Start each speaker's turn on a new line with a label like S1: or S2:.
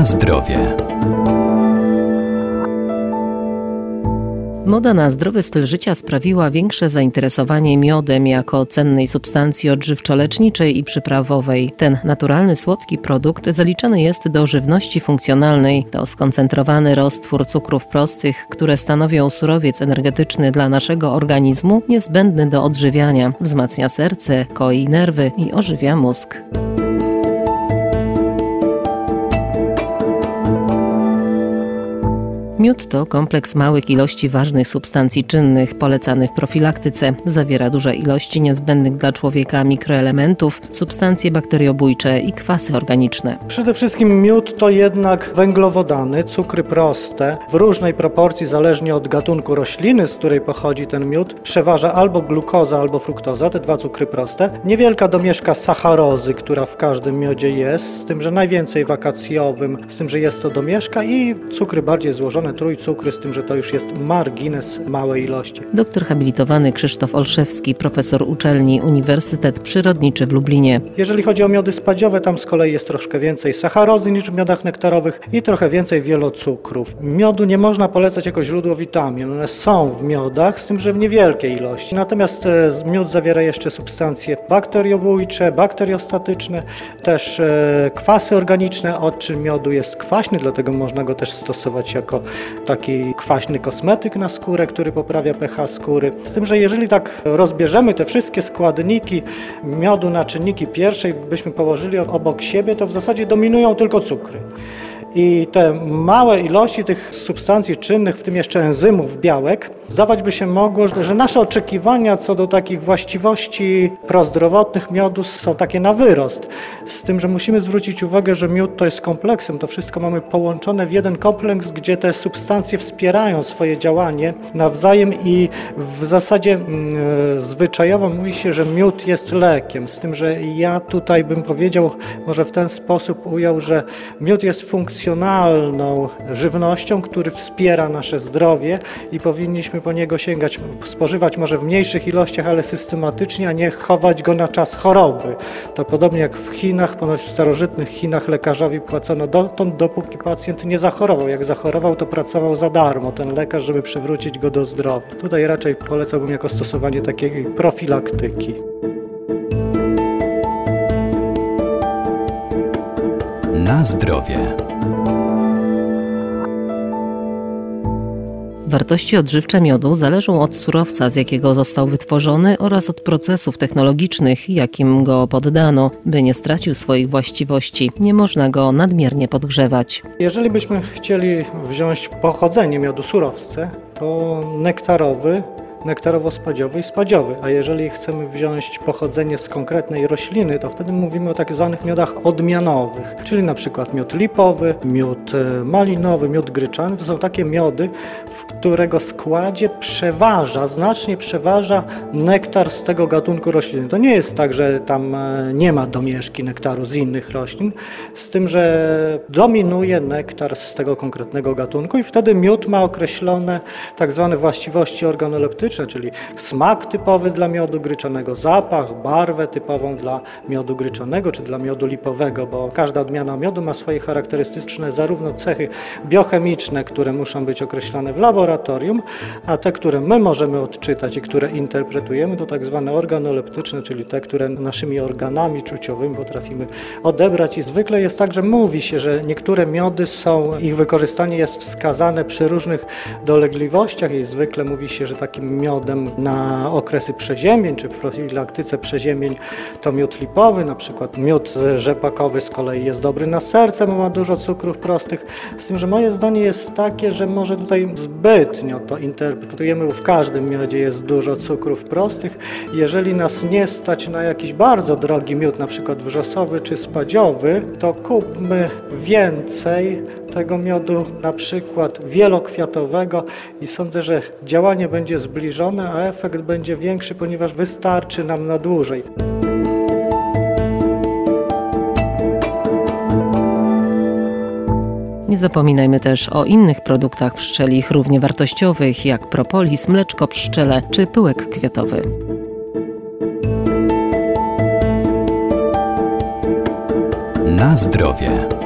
S1: Na zdrowie.
S2: Moda na zdrowy styl życia sprawiła większe zainteresowanie miodem jako cennej substancji odżywczo-leczniczej i przyprawowej. Ten naturalny, słodki produkt zaliczany jest do żywności funkcjonalnej. To skoncentrowany roztwór cukrów prostych, które stanowią surowiec energetyczny dla naszego organizmu, niezbędny do odżywiania. Wzmacnia serce, koi nerwy i ożywia mózg. Miód to kompleks małych ilości ważnych substancji czynnych polecany w profilaktyce. Zawiera duże ilości niezbędnych dla człowieka mikroelementów, substancje bakteriobójcze i kwasy organiczne.
S3: Przede wszystkim miód to jednak węglowodany, cukry proste w różnej proporcji zależnie od gatunku rośliny, z której pochodzi ten miód. Przeważa albo glukoza, albo fruktoza, te dwa cukry proste. Niewielka domieszka sacharozy, która w każdym miodzie jest, z tym, że najwięcej wakacjowym, z tym, że jest to domieszka i cukry bardziej złożone trójcukry, z tym, że to już jest margines małej ilości.
S2: Doktor habilitowany Krzysztof Olszewski, profesor uczelni Uniwersytet Przyrodniczy w Lublinie.
S3: Jeżeli chodzi o miody spadziowe, tam z kolei jest troszkę więcej sacharozy niż w miodach nektarowych i trochę więcej wielocukrów. Miodu nie można polecać jako źródło witamin. One są w miodach, z tym, że w niewielkiej ilości. Natomiast e, miód zawiera jeszcze substancje bakteriobójcze, bakteriostatyczne, też e, kwasy organiczne, od czym miodu jest kwaśny, dlatego można go też stosować jako taki kwaśny kosmetyk na skórę, który poprawia pH skóry. Z tym, że jeżeli tak rozbierzemy te wszystkie składniki miodu na czynniki pierwszej, byśmy położyli obok siebie, to w zasadzie dominują tylko cukry. I te małe ilości tych substancji czynnych, w tym jeszcze enzymów, białek, zdawać by się mogło, że nasze oczekiwania co do takich właściwości prozdrowotnych miodu są takie na wyrost. Z tym, że musimy zwrócić uwagę, że miód to jest kompleksem, to wszystko mamy połączone w jeden kompleks, gdzie te substancje wspierają swoje działanie nawzajem i w zasadzie mm, zwyczajowo mówi się, że miód jest lekiem. Z tym, że ja tutaj bym powiedział, może w ten sposób ujął, że miód jest funkcją funkcjonalną żywnością, który wspiera nasze zdrowie i powinniśmy po niego sięgać, spożywać może w mniejszych ilościach, ale systematycznie, a nie chować go na czas choroby. To podobnie jak w Chinach, ponoć w starożytnych Chinach lekarzowi płacono dotąd, dopóki pacjent nie zachorował. Jak zachorował, to pracował za darmo ten lekarz, żeby przywrócić go do zdrowia. Tutaj raczej polecałbym jako stosowanie takiej profilaktyki.
S1: Na zdrowie.
S2: Wartości odżywcze miodu zależą od surowca, z jakiego został wytworzony oraz od procesów technologicznych, jakim go poddano. By nie stracił swoich właściwości, nie można go nadmiernie podgrzewać.
S3: Jeżeli byśmy chcieli wziąć pochodzenie miodu surowce, to nektarowy nektarowo-spadziowy i spadziowy. A jeżeli chcemy wziąć pochodzenie z konkretnej rośliny, to wtedy mówimy o tak zwanych miodach odmianowych, czyli na przykład miód lipowy, miód e, malinowy, miód gryczany. To są takie miody, w którego składzie przeważa, znacznie przeważa nektar z tego gatunku rośliny. To nie jest tak, że tam e, nie ma domieszki nektaru z innych roślin, z tym, że dominuje nektar z tego konkretnego gatunku i wtedy miód ma określone tak zwane właściwości organoleptyczne, czyli smak typowy dla miodu gryczanego, zapach, barwę typową dla miodu gryczanego czy dla miodu lipowego, bo każda odmiana miodu ma swoje charakterystyczne zarówno cechy biochemiczne, które muszą być określone w laboratorium, a te, które my możemy odczytać i które interpretujemy, to tak zwane organoleptyczne, czyli te, które naszymi organami czuciowymi potrafimy odebrać. I zwykle jest tak, że mówi się, że niektóre miody są, ich wykorzystanie jest wskazane przy różnych dolegliwościach i zwykle mówi się, że takim miodem na okresy przeziemień, czy w profilaktyce przeziemień to miód lipowy, na przykład miód rzepakowy z kolei jest dobry na serce, bo ma dużo cukrów prostych. Z tym, że moje zdanie jest takie, że może tutaj zbytnio to interpretujemy, bo w każdym miodzie jest dużo cukrów prostych. Jeżeli nas nie stać na jakiś bardzo drogi miód, na przykład wrzosowy czy spadziowy, to kupmy więcej tego miodu, na przykład wielokwiatowego i sądzę, że działanie będzie zbliżone, a efekt będzie większy, ponieważ wystarczy nam na dłużej.
S2: Nie zapominajmy też o innych produktach pszczelich równie wartościowych, jak propolis, mleczko pszczele czy pyłek kwiatowy.
S1: Na zdrowie.